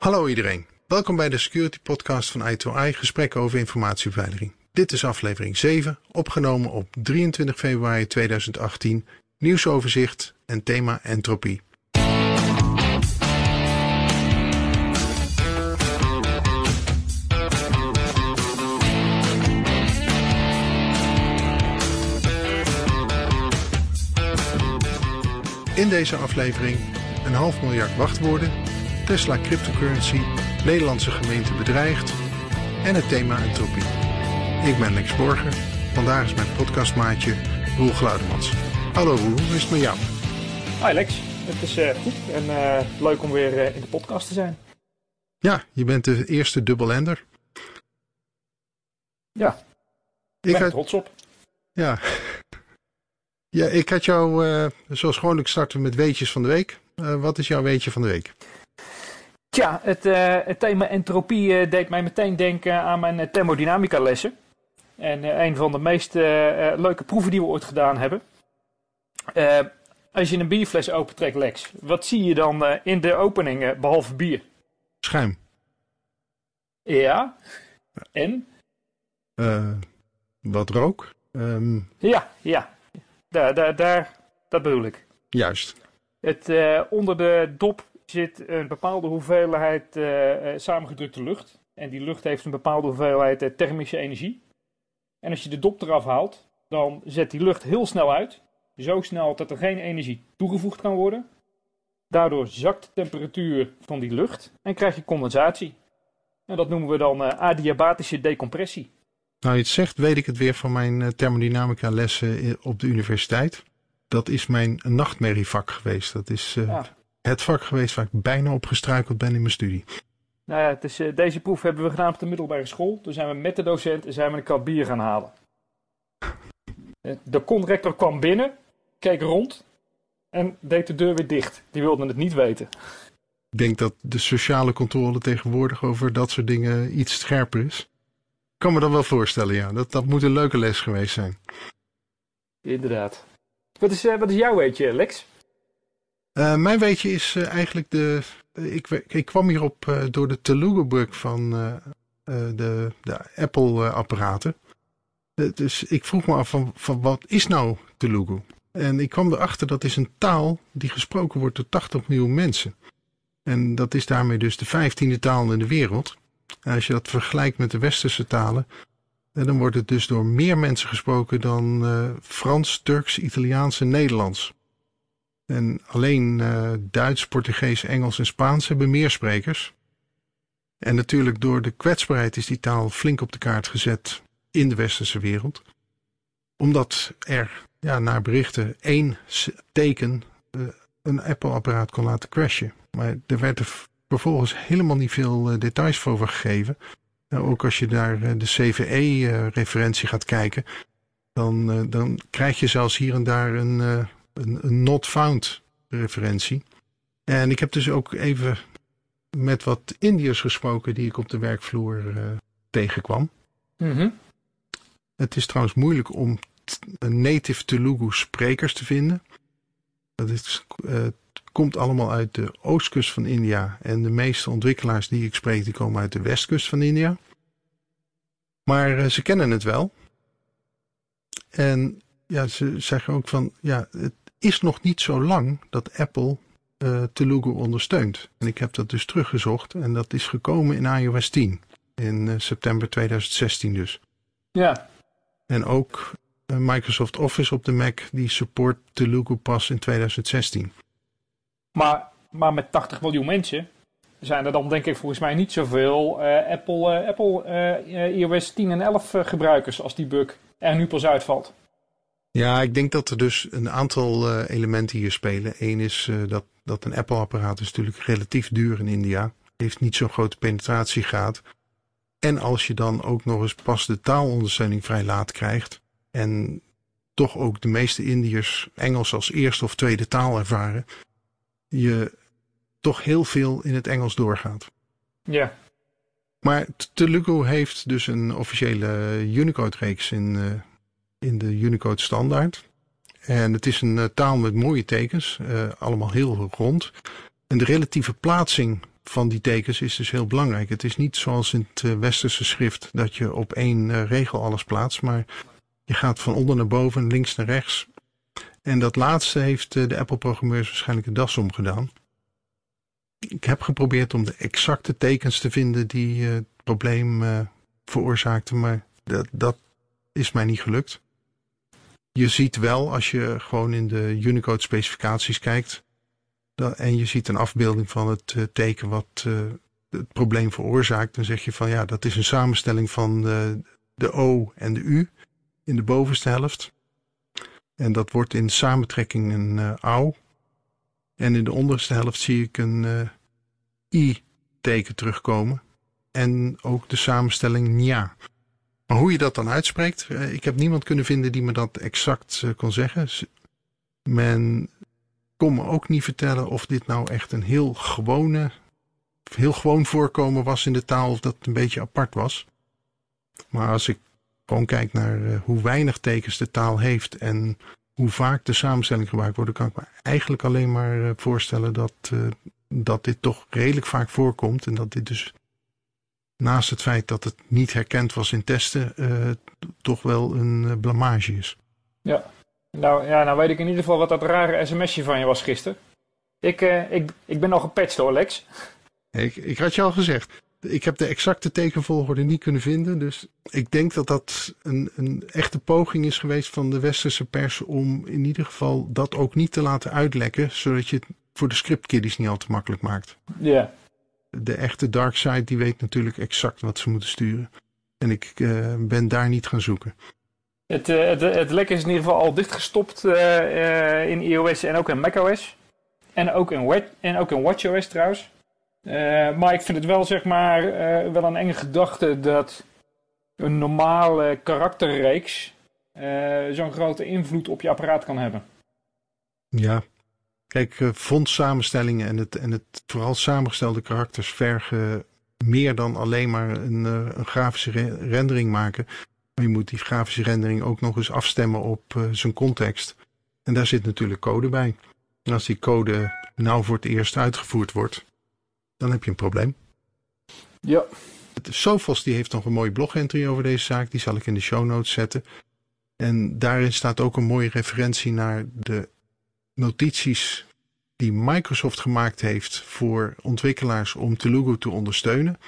Hallo iedereen, welkom bij de Security Podcast van i2i Gesprekken over informatiebeveiliging. Dit is aflevering 7, opgenomen op 23 februari 2018, nieuwsoverzicht en thema entropie. In deze aflevering een half miljard wachtwoorden, Tesla cryptocurrency, Nederlandse gemeente bedreigd en het thema entropie. Ik ben Lex Borger, vandaag is mijn podcastmaatje Roel Glaudemans. Hallo Roel, hoe is het met jou? Hi Lex, het is uh, goed en uh, leuk om weer uh, in de podcast te zijn. Ja, je bent de eerste dubbelender. Ja, ik ben had... trots op. Ja, ja, ik had jou, zoals gewoonlijk starten met weetjes van de week. Wat is jouw weetje van de week? Tja, het, uh, het thema entropie deed mij meteen denken aan mijn thermodynamica lessen. En een van de meest leuke proeven die we ooit gedaan hebben. als je een bierfles opentrekt, Lex, wat zie je dan in de opening behalve bier? Schuim. Ja, en? wat rook. Um... Ja, ja. Daar, daar, daar, dat bedoel ik. Juist. Het, uh, onder de dop zit een bepaalde hoeveelheid uh, samengedrukte lucht. En die lucht heeft een bepaalde hoeveelheid thermische energie. En als je de dop eraf haalt, dan zet die lucht heel snel uit. Zo snel dat er geen energie toegevoegd kan worden. Daardoor zakt de temperatuur van die lucht en krijg je condensatie. En dat noemen we dan adiabatische decompressie. Nou, je het zegt, weet ik het weer van mijn eh, thermodynamica lessen op de universiteit. Dat is mijn nachtmerrievak geweest. Dat is ja. Het vak geweest waar ik bijna op gestruikeld ben in mijn studie. Nou ja, het is, uh, deze proef hebben we gedaan op de middelbare school. Toen zijn we met de docent en zijn we een kap bier gaan halen. De conrector kwam binnen, keek rond en deed de deur weer dicht. Die wilde het niet weten. Ik denk dat de sociale controle tegenwoordig over dat soort dingen iets scherper is kan me dat wel voorstellen, ja. Dat, dat moet een leuke les geweest zijn. Inderdaad. Wat is, uh, wat is jouw weetje, Lex? Uh, mijn weetje is uh, eigenlijk de... ik, ik kwam hierop door de Telugu-bug van de, Apple-apparaten. dus ik vroeg me af van, van wat is nou Telugu? En ik kwam erachter dat is een taal die gesproken wordt door 80 miljoen mensen. En dat is daarmee dus de vijftiende taal in de wereld. En als je dat vergelijkt met de westerse talen, eh, dan wordt het dus door meer mensen gesproken dan Frans, Turks, Italiaans en Nederlands. En alleen uh, Duits, Portugees, Engels en Spaans hebben meer sprekers. En natuurlijk door de kwetsbaarheid is die taal flink op de kaart gezet in de westerse wereld. Omdat er, ja, naar berichten, één teken uh, een Apple-apparaat kon laten crashen. Maar er werd er vervolgens helemaal niet veel uh, details over gegeven. Nou, ook als je naar de CVE-referentie gaat kijken, dan, dan krijg je zelfs hier en daar een, een, een, not found referentie. En ik heb dus ook even met wat Indiërs gesproken die ik op de werkvloer tegenkwam. Mm -hmm. Het is trouwens moeilijk om native Telugu sprekers te vinden. Dat is komt allemaal uit de oostkust van India. En de meeste ontwikkelaars die ik spreek, die komen uit de westkust van India. Maar uh, ze kennen het wel. En ja, ze zeggen ook van, ja, het is nog niet zo lang dat Apple uh, Telugu ondersteunt. En ik heb dat dus teruggezocht en dat is gekomen in iOS 10. In uh, september 2016 dus. Ja. En ook Microsoft Office op de Mac, die support Telugu pas in 2016. Maar, maar met 80 miljoen mensen zijn er dan denk ik volgens mij niet zoveel Apple, Apple iOS 10 en 11 gebruikers als die bug er nu pas uitvalt. Ja, ik denk dat er dus een aantal elementen hier spelen. Eén is dat, dat een Apple-apparaat is natuurlijk relatief duur in India. Heeft niet zo'n grote penetratiegraad. En als je dan ook nog eens pas de taalondersteuning vrij laat krijgt. En toch ook de meeste Indiërs Engels als eerste of tweede taal ervaren je toch heel veel in het Engels doorgaat. Ja. Maar Telugu heeft dus een officiële Unicode-reeks in, in de Unicode standaard. En het is een uh, taal met mooie tekens, uh, allemaal heel rond. En de relatieve plaatsing van die tekens is dus heel belangrijk. Het is niet zoals in het westerse schrift dat je op één regel alles plaatst, maar je gaat van onder naar boven, links naar rechts. En dat laatste heeft de Apple-programmeurs waarschijnlijk de das omgedaan. Ik heb geprobeerd om de exacte tekens te vinden die het probleem veroorzaakten, maar dat, dat is mij niet gelukt. Je ziet wel, als je gewoon in de Unicode specificaties kijkt, dat, en je ziet een afbeelding van het uh, teken wat uh, het probleem veroorzaakt, dan zeg je van ja, dat is een samenstelling van de, de O en de U in de bovenste helft. En dat wordt in samentrekking een uh, au. En in de onderste helft zie ik een I-teken terugkomen. En ook de samenstelling nia. Maar hoe je dat dan uitspreekt, eh, ik heb niemand kunnen vinden die me dat exact eh, kon zeggen. Men kon me ook niet vertellen of dit nou echt een heel gewone, heel gewoon voorkomen was in de taal of dat het een beetje apart was. Maar als ik gewoon kijk naar eh, hoe weinig tekens de taal heeft en hoe vaak de samenstelling gebruikt wordt, kan ik me eigenlijk alleen maar voorstellen dat, dat dit toch redelijk vaak voorkomt en dat dit dus naast het feit dat het niet herkend was in testen, uh, toch wel een uh, blamage is. Ja. Nou, ja, nou weet ik in ieder geval wat dat rare sms'je van je was gisteren. Ik, uh, ik, ik ben al gepatcht hoor, Lex. Ik, ik had je al gezegd. Ik heb de exacte tekenvolgorde niet kunnen vinden. Dus ik denk dat dat een, een echte poging is geweest van de westerse pers om in ieder geval dat ook niet te laten uitlekken. Zodat je het voor de scriptkiddies niet al te makkelijk maakt. Ja de echte dark side die weet natuurlijk exact wat ze moeten sturen. En ik uh, ben daar niet gaan zoeken. Het, uh, het, het lek is in ieder geval al dichtgestopt uh, in iOS en ook in macOS. En ook in, en ook in WatchOS trouwens. maar ik vind het wel zeg maar wel een enge gedachte dat een normale karakterreeks zo'n grote invloed op je apparaat kan hebben. Ja, Kijk, uh, fondsamenstellingen en het, en het vooral samengestelde karakters vergen meer dan alleen maar een, uh, een grafische re rendering maken. Maar je moet die grafische rendering ook nog eens afstemmen op uh, zijn context. En daar zit natuurlijk code bij. En als die code nou voor het eerst uitgevoerd wordt, dan heb je een probleem. Ja. Sophos die heeft nog een mooie blog-entry over deze zaak. Die zal ik in de show notes zetten. En daarin staat ook een mooie referentie naar de notities die Microsoft gemaakt heeft voor ontwikkelaars om Telugu te ondersteunen.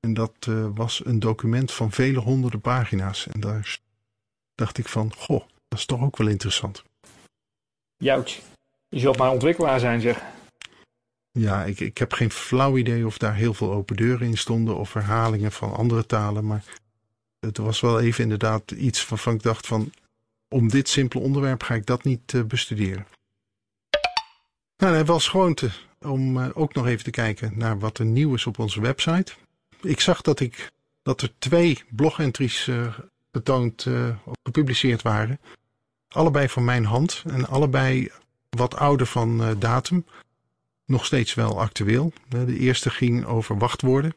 En dat uh, was een document van vele honderden pagina's. En daar dacht ik van, goh, dat is toch ook wel interessant. Joutje, je zult maar ontwikkelaar zijn zeg. Ja, ik, ik heb geen flauw idee of daar heel veel open deuren in stonden of verhalingen van andere talen. Maar het was wel even inderdaad iets waarvan ik dacht van, om dit simpele onderwerp ga ik dat niet uh, bestuderen. Nou, dan hebben we als gewoonte om uh, ook nog even te kijken naar wat er nieuw is op onze website. Ik zag dat, ik, dat er twee blogentries uh, getoond uh, of gepubliceerd waren. Allebei van mijn hand en allebei wat ouder van datum. Nog steeds wel actueel. De eerste ging over wachtwoorden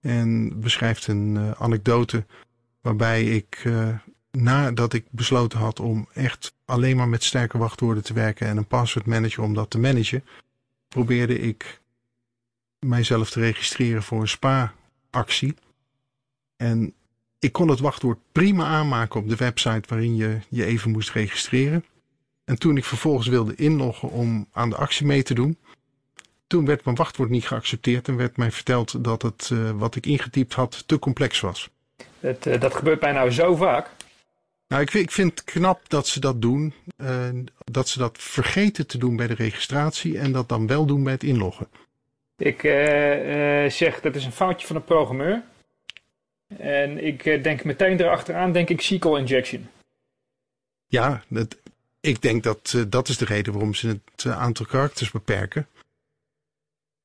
en beschrijft een anekdote waarbij ik nadat ik besloten had om echt alleen maar met sterke wachtwoorden te werken en een password manager om dat te managen, probeerde ik mijzelf te registreren voor een spa-actie. En ik kon het wachtwoord prima aanmaken op de website waarin je je even moest registreren. En toen ik vervolgens wilde inloggen om aan de actie mee te doen, toen werd mijn wachtwoord niet geaccepteerd en werd mij verteld dat het uh, wat ik ingetypt had te complex was. Dat, uh, dat gebeurt mij nou zo vaak. Nou, ik, ik vind het knap dat ze dat doen. Uh, dat ze dat vergeten te doen bij de registratie en dat dan wel doen bij het inloggen. Ik uh, uh, zeg dat is een foutje van de programmeur. En ik denk meteen erachteraan, denk ik SQL injection. Ja, dat, ik denk dat dat is de reden waarom ze het aantal karakters beperken.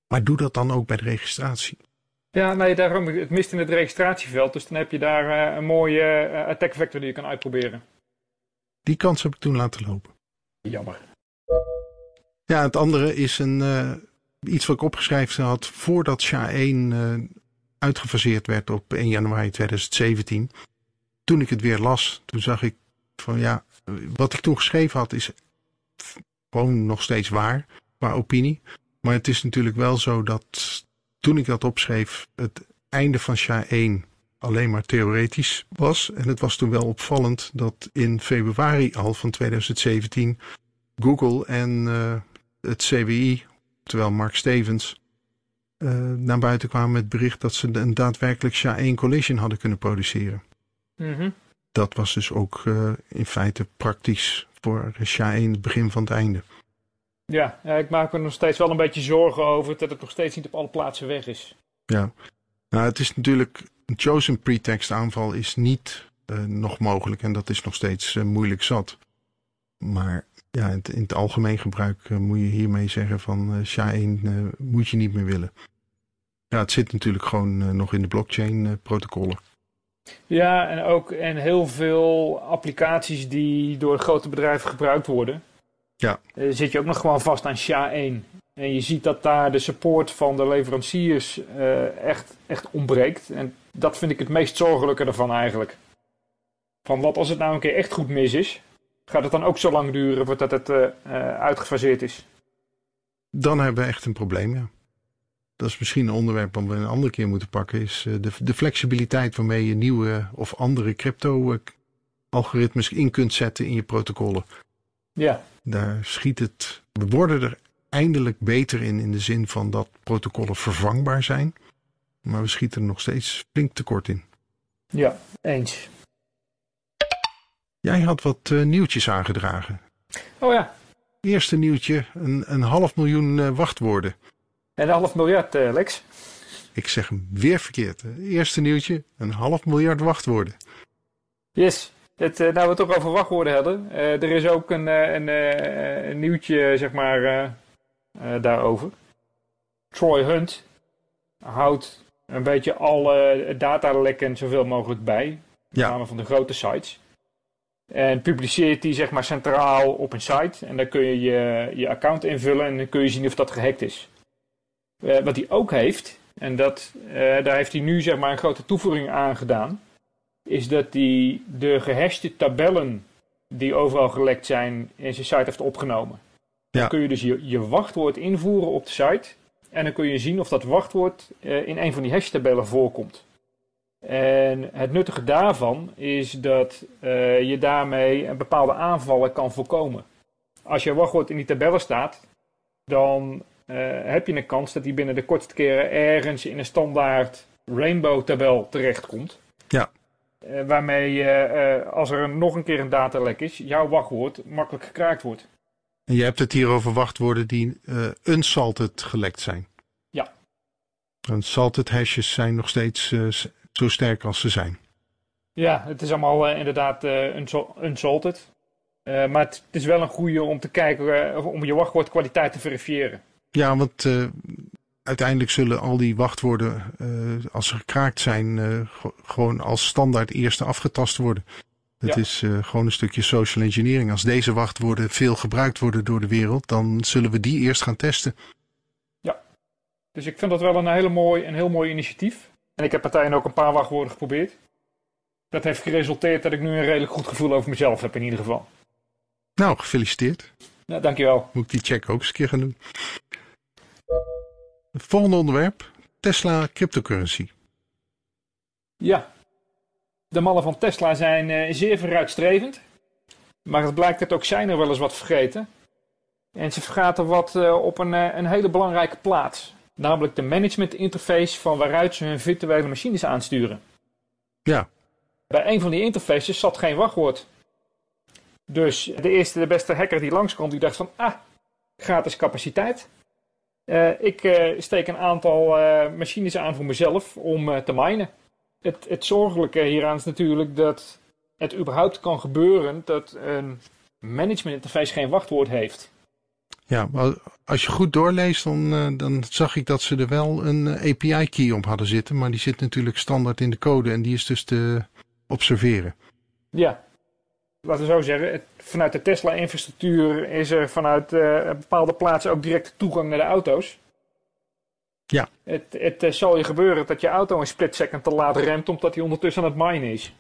Maar doe dat dan ook bij de registratie. Ja, nee, daarom, het mist in het registratieveld. Dus dan heb je daar uh, een mooie uh, attack vector die je kan uitproberen. Die kans heb ik toen laten lopen. Jammer. Ja, het andere is een, uh, iets wat ik opgeschreven had voordat SHA-1 uitgefaseerd werd op 1 januari 2017. Toen ik het weer las, toen zag ik van ja, wat ik toen geschreven had is gewoon nog steeds waar, qua opinie. Maar het is natuurlijk wel zo dat toen ik dat opschreef, het einde van SHA-1 alleen maar theoretisch was. En het was toen wel opvallend dat in februari al van 2017 Google en uh, het CWI, terwijl Mark Stevens, uh, naar buiten kwamen met het bericht dat ze een daadwerkelijk SHA-1 collision hadden kunnen produceren. Mhm. Dat was dus ook uh, in feite praktisch voor SHA-1 het begin van het einde. Ja, ik maak me nog steeds wel een beetje zorgen over dat het nog steeds niet op alle plaatsen weg is. Ja, nou het is natuurlijk, een chosen pretext aanval is niet uh, nog mogelijk en dat is nog steeds uh, moeilijk zat. Maar ja, in het, in het algemeen gebruik uh, moet je hiermee zeggen van SHA-1 moet je niet meer willen. Ja, het zit natuurlijk gewoon nog in de blockchain protocollen. Ja, en ook en heel veel applicaties die door grote bedrijven gebruikt worden. Ja. Uh, zit je ook nog gewoon vast aan SHA-1. En je ziet dat daar de support van de leveranciers uh, echt, echt ontbreekt. En dat vind ik het meest zorgelijke ervan eigenlijk. Van wat als het nou een keer echt goed mis is, gaat het dan ook zo lang duren voordat het uh, uitgefaseerd is? Dan hebben we echt een probleem, ja. Dat is misschien een onderwerp wat we een andere keer moeten pakken. Is de, de flexibiliteit waarmee je nieuwe of andere crypto-algoritmes in kunt zetten in je protocollen. Ja. Daar schiet het. We worden er eindelijk beter in, in de zin van dat protocollen vervangbaar zijn. Maar we schieten er nog steeds flink tekort in. Ja, eens. Jij had wat uh, nieuwtjes aangedragen. Oh ja. Eerste nieuwtje, een, een half miljoen uh, wachtwoorden. En een half miljard, uh, Lex. Ik zeg hem weer verkeerd. Eerste nieuwtje, een half miljard wachtwoorden. Yes. Het, nou, we het toch over wachtwoorden hadden. Uh, er is ook een, een, een nieuwtje, zeg maar, daarover. Troy Hunt houdt een beetje alle datalekken zoveel mogelijk bij. Met name van de grote sites. En publiceert die zeg maar centraal op een site. En dan kun je je, je account invullen en dan kun je zien of dat gehackt is. Uh, wat hij ook heeft, en dat, daar heeft hij nu zeg maar een grote toevoeging aan gedaan is dat hij de gehashte tabellen die overal gelekt zijn in zijn site heeft opgenomen. Ja. Dan kun je dus je, je, wachtwoord invoeren op de site en dan kun je zien of dat wachtwoord uh, in een van die hashtabellen voorkomt. En het nuttige daarvan is dat uh, je daarmee een bepaalde aanvallen kan voorkomen. Als je wachtwoord in die tabellen staat, dan uh, heb je een kans dat die binnen de kortste keren ergens in een standaard rainbow tabel terechtkomt. Ja. Uh, waarmee uh, als er nog een keer een datalek is, jouw wachtwoord makkelijk gekraakt wordt. En je hebt het hier over wachtwoorden die unsalted gelekt zijn. Ja. Unsalted hashes zijn nog steeds zo sterk als ze zijn. Ja, het is allemaal inderdaad unsalted. maar het, het, is wel een goede om te kijken, om je wachtwoordkwaliteit te verifiëren. Ja, want uiteindelijk zullen al die wachtwoorden, uh, als ze gekraakt zijn, uh, gewoon als standaard eerste afgetast worden. Het ja. is uh, gewoon een stukje social engineering. Als deze wachtwoorden veel gebruikt worden door de wereld, dan zullen we die eerst gaan testen. Ja, dus ik vind dat wel een, hele mooi, een heel mooi initiatief. En ik heb partijen ook een paar wachtwoorden geprobeerd. Dat heeft geresulteerd dat ik nu een redelijk goed gevoel over mezelf heb in ieder geval. Nou, gefeliciteerd. Ja, dankjewel. Moet ik die check ook eens een keer gaan doen. Volgende onderwerp, Tesla cryptocurrency. Ja, de mannen van Tesla zijn uh, zeer vooruitstrevend. Maar het blijkt dat ook zij er wel eens wat vergeten. En ze vergaten wat uh, op een, uh, een hele belangrijke plaats. Namelijk de management interface van waaruit ze hun virtuele machines aansturen. Ja. Bij een van die interfaces zat geen wachtwoord. Dus de eerste, de beste hacker die langskwam, die dacht van, ah, gratis capaciteit. Uh, ik uh, steek een aantal uh, machines aan voor mezelf om te minen. Het, het zorgelijke hieraan is natuurlijk dat het überhaupt kan gebeuren dat een management interface geen wachtwoord heeft. Ja, maar als je goed doorleest, dan, dan zag ik dat ze er wel een API-key op hadden zitten. Maar die zit natuurlijk standaard in de code en die is dus te observeren. Ja, laten we zo zeggen, het, vanuit de Tesla-infrastructuur is er vanuit uh, bepaalde plaatsen ook direct toegang naar de auto's. Ja. Het, het uh, zal je gebeuren dat je auto een split second te laat remt omdat hij ondertussen aan het minen is.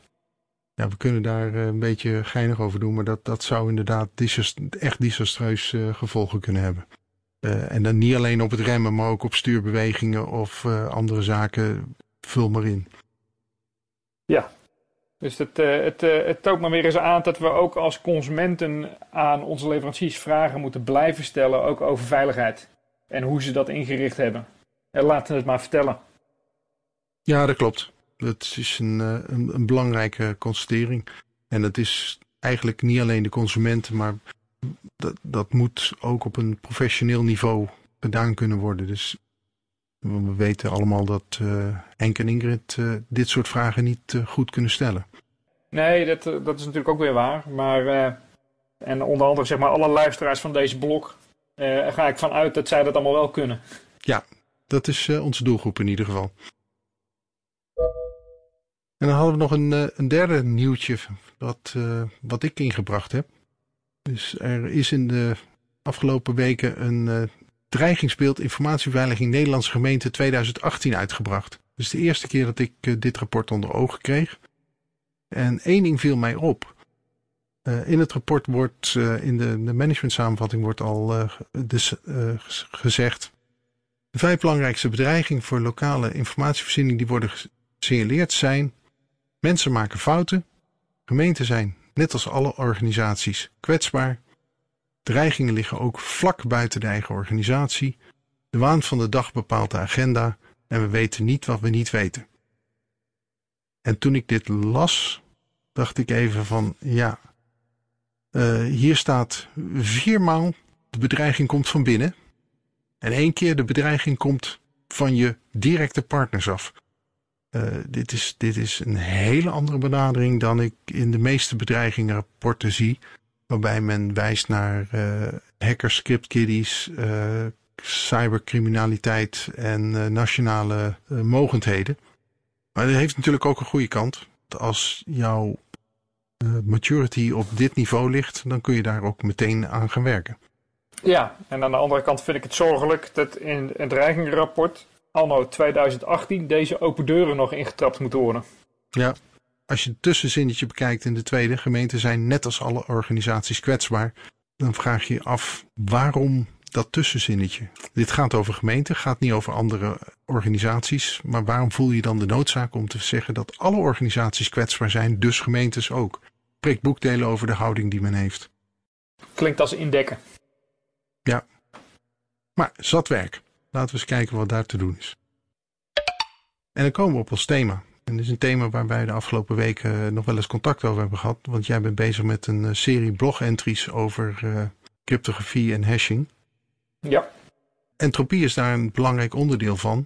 Ja, we kunnen daar uh, een beetje geinig over doen, maar dat, dat zou inderdaad disast echt desastreus gevolgen kunnen hebben. Uh, en dan niet alleen op het remmen, maar ook op stuurbewegingen of uh, andere zaken. Vul maar in. Ja, dus het, uh, het, het toont maar weer eens aan dat we ook als consumenten aan onze leveranciers vragen moeten blijven stellen, ook over veiligheid. En hoe ze dat ingericht hebben. En laten het maar vertellen. Ja, dat klopt. Dat is een, een, een belangrijke constatering. En dat is eigenlijk niet alleen de consumenten, maar dat, dat moet ook op een professioneel niveau gedaan kunnen worden. Dus we weten allemaal dat uh, Henk en Ingrid uh, dit soort vragen niet uh, goed kunnen stellen. Nee, dat, dat is natuurlijk ook weer waar. Maar, en onder andere zeg maar alle luisteraars van deze blog, ga ik vanuit dat zij dat allemaal wel kunnen. Ja, dat is onze doelgroep in ieder geval. En dan hadden we nog een, een derde nieuwtje wat, wat ik ingebracht heb. Dus er is in de afgelopen weken een dreigingsbeeld informatiebeveiliging Nederlandse gemeente 2018 uitgebracht. Dus de eerste keer dat ik uh, dit rapport onder ogen kreeg. En één ding viel mij op. Uh, in het rapport wordt, in de, de management samenvatting wordt al dus, gezegd. De vijf belangrijkste bedreigingen voor lokale informatievoorziening die worden gesignaleerd zijn. Mensen maken fouten. Gemeenten zijn net als alle organisaties, kwetsbaar. Dreigingen liggen ook vlak buiten de eigen organisatie. De waan van de dag bepaalt de agenda en we weten niet wat we niet weten. En toen ik dit las, dacht ik even van ja, uh, hier staat viermaal de bedreiging komt van binnen. En één keer de bedreiging komt van je directe partners af. Uh, dit, is, dit is een hele andere benadering dan ik in de meeste bedreigingenrapporten zie. Waarbij men wijst naar uh, hackers, scriptkiddies, uh, cybercriminaliteit en nationale mogendheden. Maar dat heeft natuurlijk ook een goede kant. Als jouw maturity op dit niveau ligt, dan kun je daar ook meteen aan gaan werken. Ja, en aan de andere kant vind ik het zorgelijk dat in het dreigingenrapport anno 2018 deze open deuren nog ingetrapt moeten worden. Ja, als je het tussenzinnetje bekijkt in de tweede, gemeenten zijn net als alle organisaties kwetsbaar. Dan vraag je je af waarom dat tussenzinnetje. Dit gaat over gemeenten, gaat niet over andere organisaties. Maar waarom voel je dan de noodzaak om te zeggen dat alle organisaties kwetsbaar zijn, dus gemeentes ook? Spreek boekdelen over de houding die men heeft. Klinkt als indekken. Ja, maar zat werk. Laten we eens kijken wat daar te doen is. En dan komen we op ons thema. En dit is een thema waar wij de afgelopen weken eh, nog wel eens contact over hebben gehad. Want jij bent bezig met een eh, serie blog-entries over uh, cryptografie en hashing. Ja. Entropie is daar een belangrijk onderdeel van.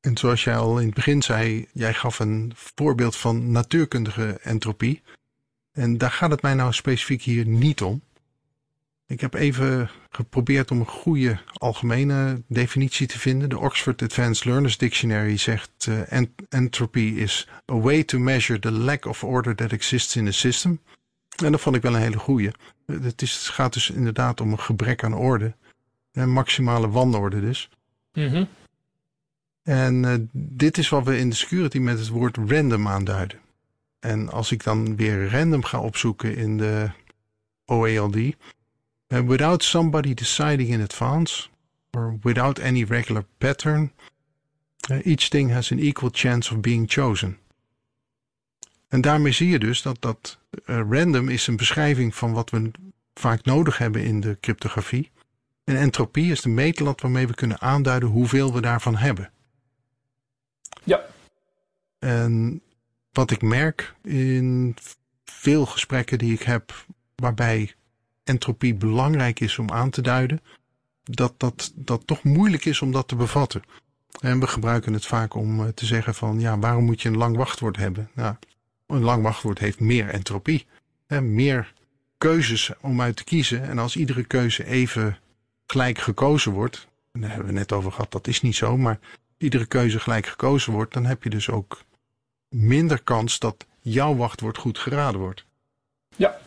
En zoals jij al in het begin zei, jij gaf een voorbeeld van natuurkundige entropie. En daar gaat het mij nou specifiek hier niet om. Ik heb even geprobeerd om een goede algemene definitie te vinden. De Oxford Advanced Learners Dictionary zegt uh, ent entropy is a way to measure the lack of order that exists in a system. En dat vond ik wel een hele goede. Het, is, het gaat dus inderdaad om een gebrek aan orde. Een maximale wanorde dus. Mm -hmm. En uh, dit is wat we in de security met het woord random aanduiden. En als ik dan weer random ga opzoeken in de OALD, Uh, without somebody deciding in advance, or without any regular pattern, uh, each thing has an equal chance of being chosen. En daarmee zie je dus dat dat uh, random is een beschrijving van wat we vaak nodig hebben in de cryptografie. En entropie is de meetlat waarmee we kunnen aanduiden hoeveel we daarvan hebben. Ja. En wat ik merk in veel gesprekken die ik heb, waarbij entropie belangrijk is om aan te duiden, dat dat, dat toch moeilijk is om dat te bevatten. En we gebruiken het vaak om eh, te zeggen van, ja, waarom moet je een lang wachtwoord hebben? Nou, een lang wachtwoord heeft meer entropie. Meer keuzes om uit te kiezen. En als iedere keuze even gelijk gekozen wordt, daar hebben we net over gehad, dat is niet zo, maar iedere keuze gelijk gekozen wordt, dan heb je dus ook minder kans dat jouw wachtwoord goed geraden wordt. Ja,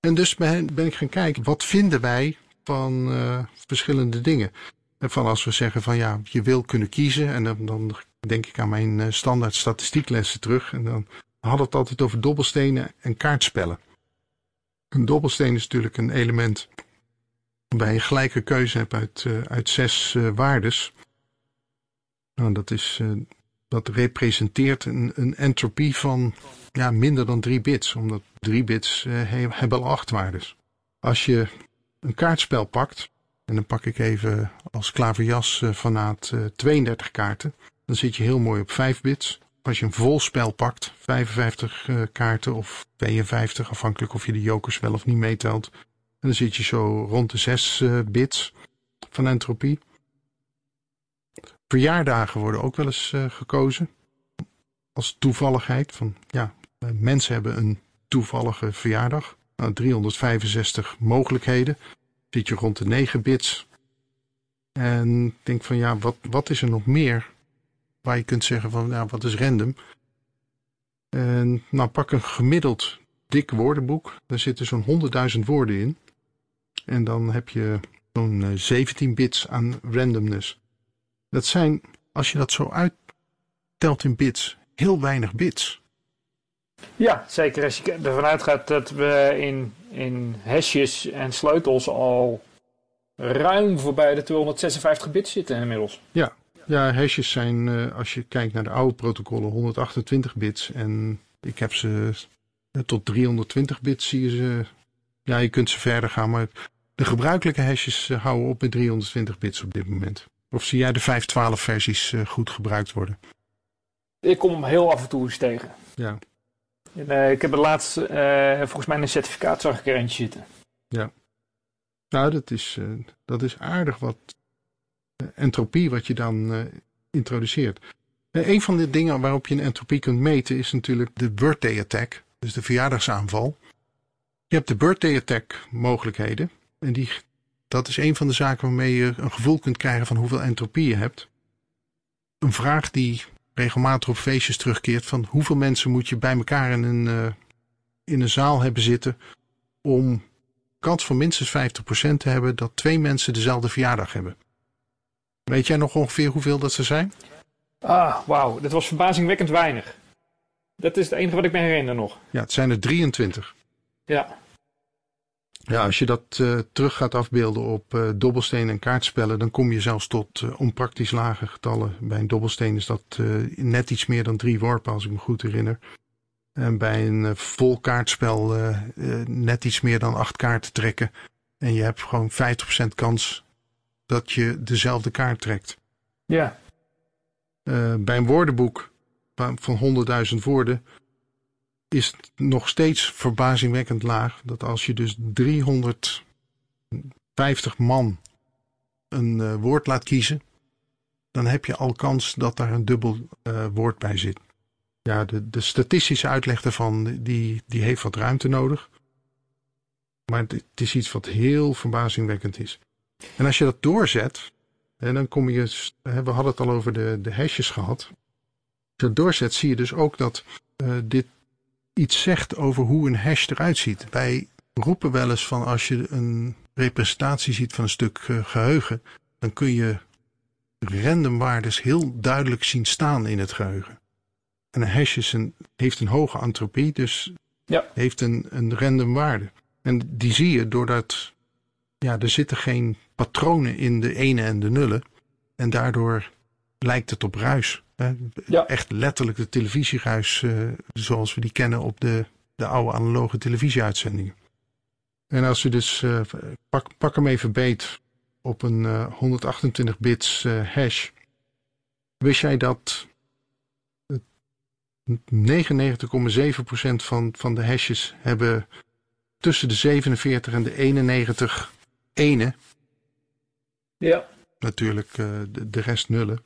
en dus ben, ik gaan kijken, wat vinden wij van uh, verschillende dingen? En van als we zeggen van ja, je wil kunnen kiezen. En dan, dan denk ik aan mijn uh, standaard statistieklessen terug. En dan had het altijd over dobbelstenen en kaartspellen. Een dobbelsteen is natuurlijk een element Waarbij je gelijke keuze hebt uit, uh, uit zes waardes. Nou, dat, is, dat representeert een, een entropie van ja, minder dan 3 bits. Omdat 3 bits hebben al acht waardes. Als je een kaartspel pakt, en dan pak ik even als klaverjas fanaat 32 kaarten. Dan zit je heel mooi op 5 bits. Als je een vol spel pakt, 55 uh, kaarten of 52, afhankelijk of je de jokers wel of niet meetelt. Dan zit je zo rond de 6 uh, bits van entropie. Verjaardagen worden ook wel eens uh, gekozen. Als toevalligheid. Van, ja, mensen hebben een toevallige verjaardag. Nou, 365 mogelijkheden. Zit je rond de 9 bits. En denk van ja, wat, wat is er nog meer waar je kunt zeggen van, ja, wat is random? En nou, pak een gemiddeld dik woordenboek. Daar zitten zo'n 100.000 woorden in. En dan heb je zo'n 17 bits aan randomness. Dat zijn, als je dat zo uittelt in bits, heel weinig bits. Ja, zeker als je ervan uitgaat dat we in, in hashjes en sleutels al ruim voorbij de 256 bits zitten inmiddels. Ja, ja, hashes zijn, uh, als je kijkt naar de oude protocollen, 128 bits. En ik heb ze uh, tot 320 bits zie je ze. Ja, je kunt ze verder gaan, maar de gebruikelijke hashes uh, houden op met 320 bits op dit moment. Of zie jij de 512 versies goed gebruikt worden? Ik kom hem heel af en toe eens tegen. Ja. En, ik heb er laatst, volgens mij een certificaat zag ik er eentje zitten. Ja. Nou, dat is, dat is aardig wat entropie wat je dan introduceert. Een van de dingen waarop je een entropie kunt meten is natuurlijk de birthday attack, dus de verjaardagsaanval. Je hebt de birthday attack mogelijkheden en die, dat is een van de zaken waarmee je een gevoel kunt krijgen van hoeveel entropie je hebt. Een vraag die regelmatig op feestjes terugkeert van hoeveel mensen moet je bij elkaar in een, uh, in een zaal hebben zitten om kans van minstens 50% te hebben dat twee mensen dezelfde verjaardag hebben. Weet jij nog ongeveer hoeveel dat ze zijn? Ah, wauw. Dat was verbazingwekkend weinig. Dat is het enige wat ik me herinner nog. Ja, het zijn er 23. Ja. Ja, als je dat uh, terug gaat afbeelden op uh, dobbelsteen en kaartspellen, dan kom je zelfs tot uh, onpraktisch lage getallen. Bij een dobbelsteen is dat net iets meer dan drie worpen, als ik me goed herinner. En bij een vol kaartspel net iets meer dan acht kaarten trekken. En je hebt gewoon 50% kans dat je dezelfde kaart trekt. Ja. Bij een woordenboek van 100.000 woorden is nog steeds verbazingwekkend laag dat als je dus 350 man een uh, woord laat kiezen, dan heb je al kans dat daar een dubbel uh, woord bij zit. Ja, de, de statistische uitleg daarvan, die, die heeft wat ruimte nodig. Maar het, is iets wat heel verbazingwekkend is. En als je dat doorzet, en dan kom je, we hadden het al over de, de hashes gehad. Als je dat doorzet, zie je dus ook dat uh, dit iets zegt over hoe een hash eruit ziet. Wij roepen wel eens van als je een representatie ziet van een stuk uh, geheugen, dan kun je random waardes heel duidelijk zien staan in het geheugen. En een hash is een, heeft een hoge entropie, dus ja. heeft een, een random waarde. En die zie je doordat ja, er zitten geen patronen in de ene en de nullen. En daardoor lijkt het op ruis. Ja. Echt letterlijk de televisieruis uh, zoals we die kennen op de, de oude analoge televisieuitzendingen. En als je dus, uh, pak, pak hem even beet op een uh, 128 bits hash. Wist jij dat 99,7% van, van de hashes hebben tussen de 47 en de 91 ene. Ja. Natuurlijk de, de, rest nullen.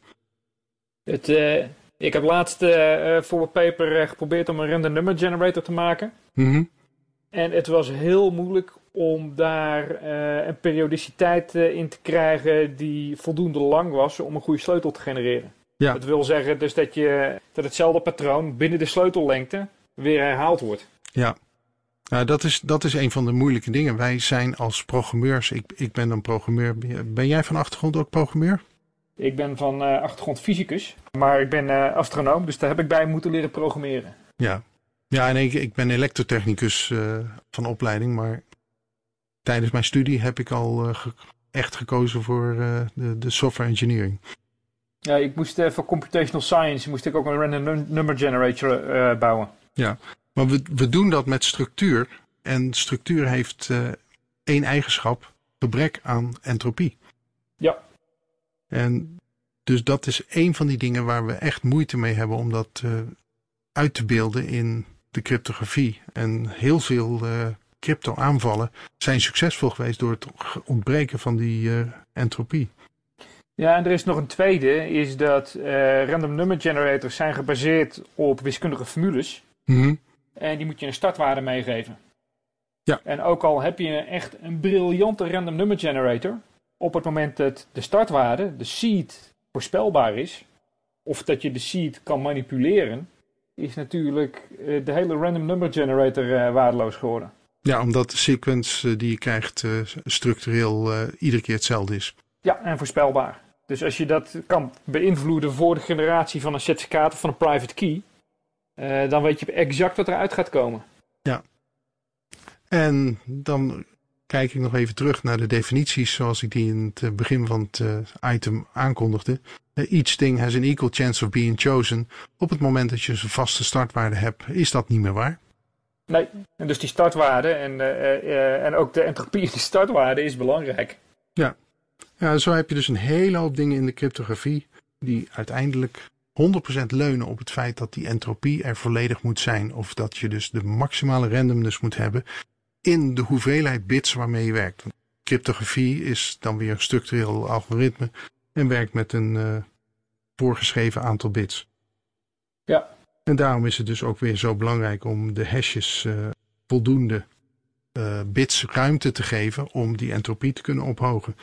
Het, uh, ik heb laatst uh, voor een paper geprobeerd om een random number generator te maken. Mm -hmm. En het was heel moeilijk om daar een periodiciteit in te krijgen die voldoende lang was om een goede sleutel te genereren. Ja. Dat wil zeggen dus dat, je, dat hetzelfde patroon binnen de sleutellengte weer herhaald wordt. Ja, nou, dat is, dat is een van de moeilijke dingen. Wij zijn als programmeurs, ik, ik ben een programmeur. Ben jij van achtergrond ook programmeur? Ik ben van uh, achtergrond fysicus, maar ik ben uh, astronoom, dus daar heb ik bij moeten leren programmeren. Ja, ja en ik, ik ben elektrotechnicus uh, van opleiding, maar tijdens mijn studie heb ik al echt gekozen voor de, de software engineering. Ja, ik moest voor computational science moest ik ook een random number generator bouwen. Ja, maar we, we doen dat met structuur. En structuur heeft één eigenschap, gebrek aan entropie. Ja. En dus dat is een van die dingen waar we echt moeite mee hebben om dat uh, uit te beelden in de cryptografie. En heel veel uh, crypto-aanvallen zijn succesvol geweest door het ontbreken van die uh, entropie. Ja, en er is nog een tweede, is dat random number generators zijn gebaseerd op wiskundige formules. Mm En die moet je een startwaarde meegeven. Ja. En ook al heb je echt een briljante random number generator, op het moment dat de startwaarde, de seed, voorspelbaar is, of dat je de seed kan manipuleren, is natuurlijk uh, de hele random number generator uh, waardeloos geworden. Ja, omdat de sequence uh, die je krijgt structureel iedere keer hetzelfde is. Ja, en voorspelbaar. Dus als je dat kan beïnvloeden voor de generatie van een certificaat of van een private key, dan weet je exact wat eruit gaat komen. Ja. En dan kijk ik nog even terug naar de definities zoals ik die in het begin van het item aankondigde. Each thing has an equal chance of being chosen. Op het moment dat je een vaste startwaarde hebt, is dat niet meer waar. Nee, en dus die startwaarde en, uh, en ook de entropie in die startwaarde is belangrijk. Ja. ja, zo heb je dus een hele hoop dingen in de cryptografie die uiteindelijk 100% leunen op het feit dat die entropie er volledig moet zijn. Of dat je dus de maximale randomness moet hebben in de hoeveelheid bits waarmee je werkt. Cryptografie is dan weer een structureel algoritme en werkt met een uh, voorgeschreven aantal bits. Ja. En daarom is het dus ook weer zo belangrijk om de hashes uh, voldoende uh, bits ruimte te geven om die entropie te kunnen ophogen.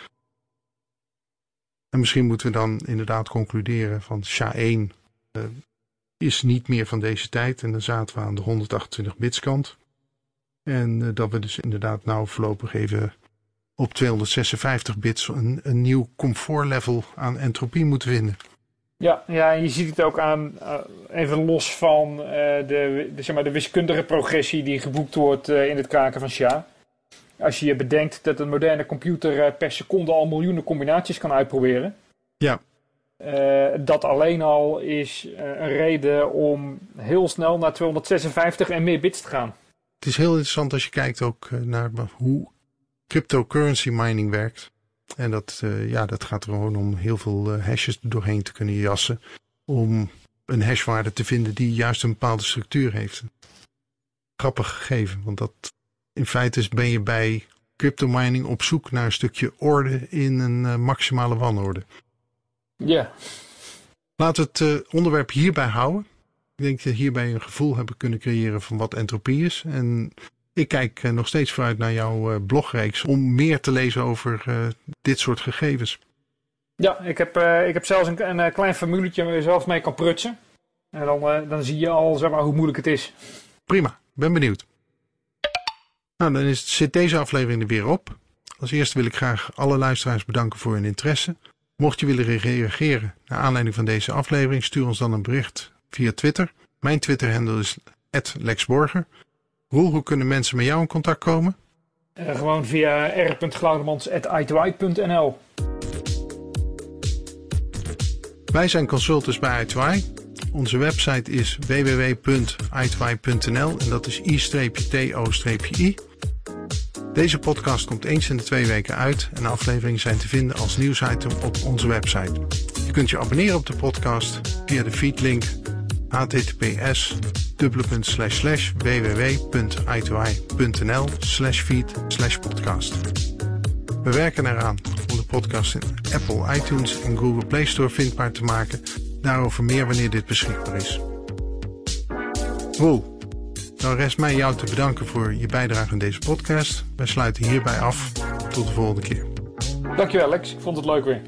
En misschien moeten we dan inderdaad concluderen van SHA-1 is niet meer van deze tijd en dan zaten we aan de 128 bits kant. En dat we dus inderdaad nou voorlopig even op 256 bits een, een nieuw comfortlevel aan entropie moeten vinden. Ja, ja, en je ziet het ook aan, uh, even los van uh, de, de, zeg maar, de wiskundige progressie die geboekt wordt uh, in het kraken van SHA. Als je je bedenkt dat een moderne computer per seconde al miljoenen combinaties kan uitproberen. Ja. dat alleen al is een reden om heel snel naar 256 en meer bits te gaan. Het is heel interessant als je kijkt ook naar hoe cryptocurrency mining werkt. En dat, uh, ja, dat gaat er gewoon om heel veel uh, hashes er doorheen te kunnen jassen. Om een hashwaarde te vinden die juist een bepaalde structuur heeft. Grappig gegeven, want dat in feite is, ben je bij crypto mining op zoek naar een stukje orde in een uh, maximale wanorde. Ja. Laten we het onderwerp hierbij houden. Ik denk dat hierbij een gevoel hebben kunnen creëren van wat entropie is. En ik kijk uh, nog steeds vooruit naar jouw uh, blogreeks om meer te lezen over uh, dit soort gegevens. Ja, ik heb, ik heb zelfs een, een klein formuletje waar je zelf mee kan prutsen. En dan, dan zie je al zeg maar, hoe moeilijk het is. Prima, ben benieuwd. Nou, dan is, zit deze aflevering er weer op. Als eerste wil ik graag alle luisteraars bedanken voor hun interesse. Mocht je willen reageren naar aanleiding van deze aflevering, stuur ons dan een bericht via Twitter. Mijn Twitter-handle is @lexborger. Roel, hoe kunnen mensen met jou in contact komen? Uh, gewoon via r.glaudemans.i2i.nl Wij zijn consultants bij i2i. Onze website is www.i2i.nl en dat is i-to-i. Deze podcast komt eens in de twee weken uit en de afleveringen zijn te vinden als nieuwsitem op onze website. Je kunt je abonneren op de podcast via de feedlink https www.i2i.nl slash feed slash podcast. We werken eraan om de podcast in Apple iTunes en Google Play Store vindbaar te maken. Daarover meer wanneer dit beschikbaar is. Roel, dan rest mij jou te bedanken voor je bijdrage aan deze podcast. Wij sluiten hierbij af. Tot de volgende keer. Dankjewel Alex, ik vond het leuk weer.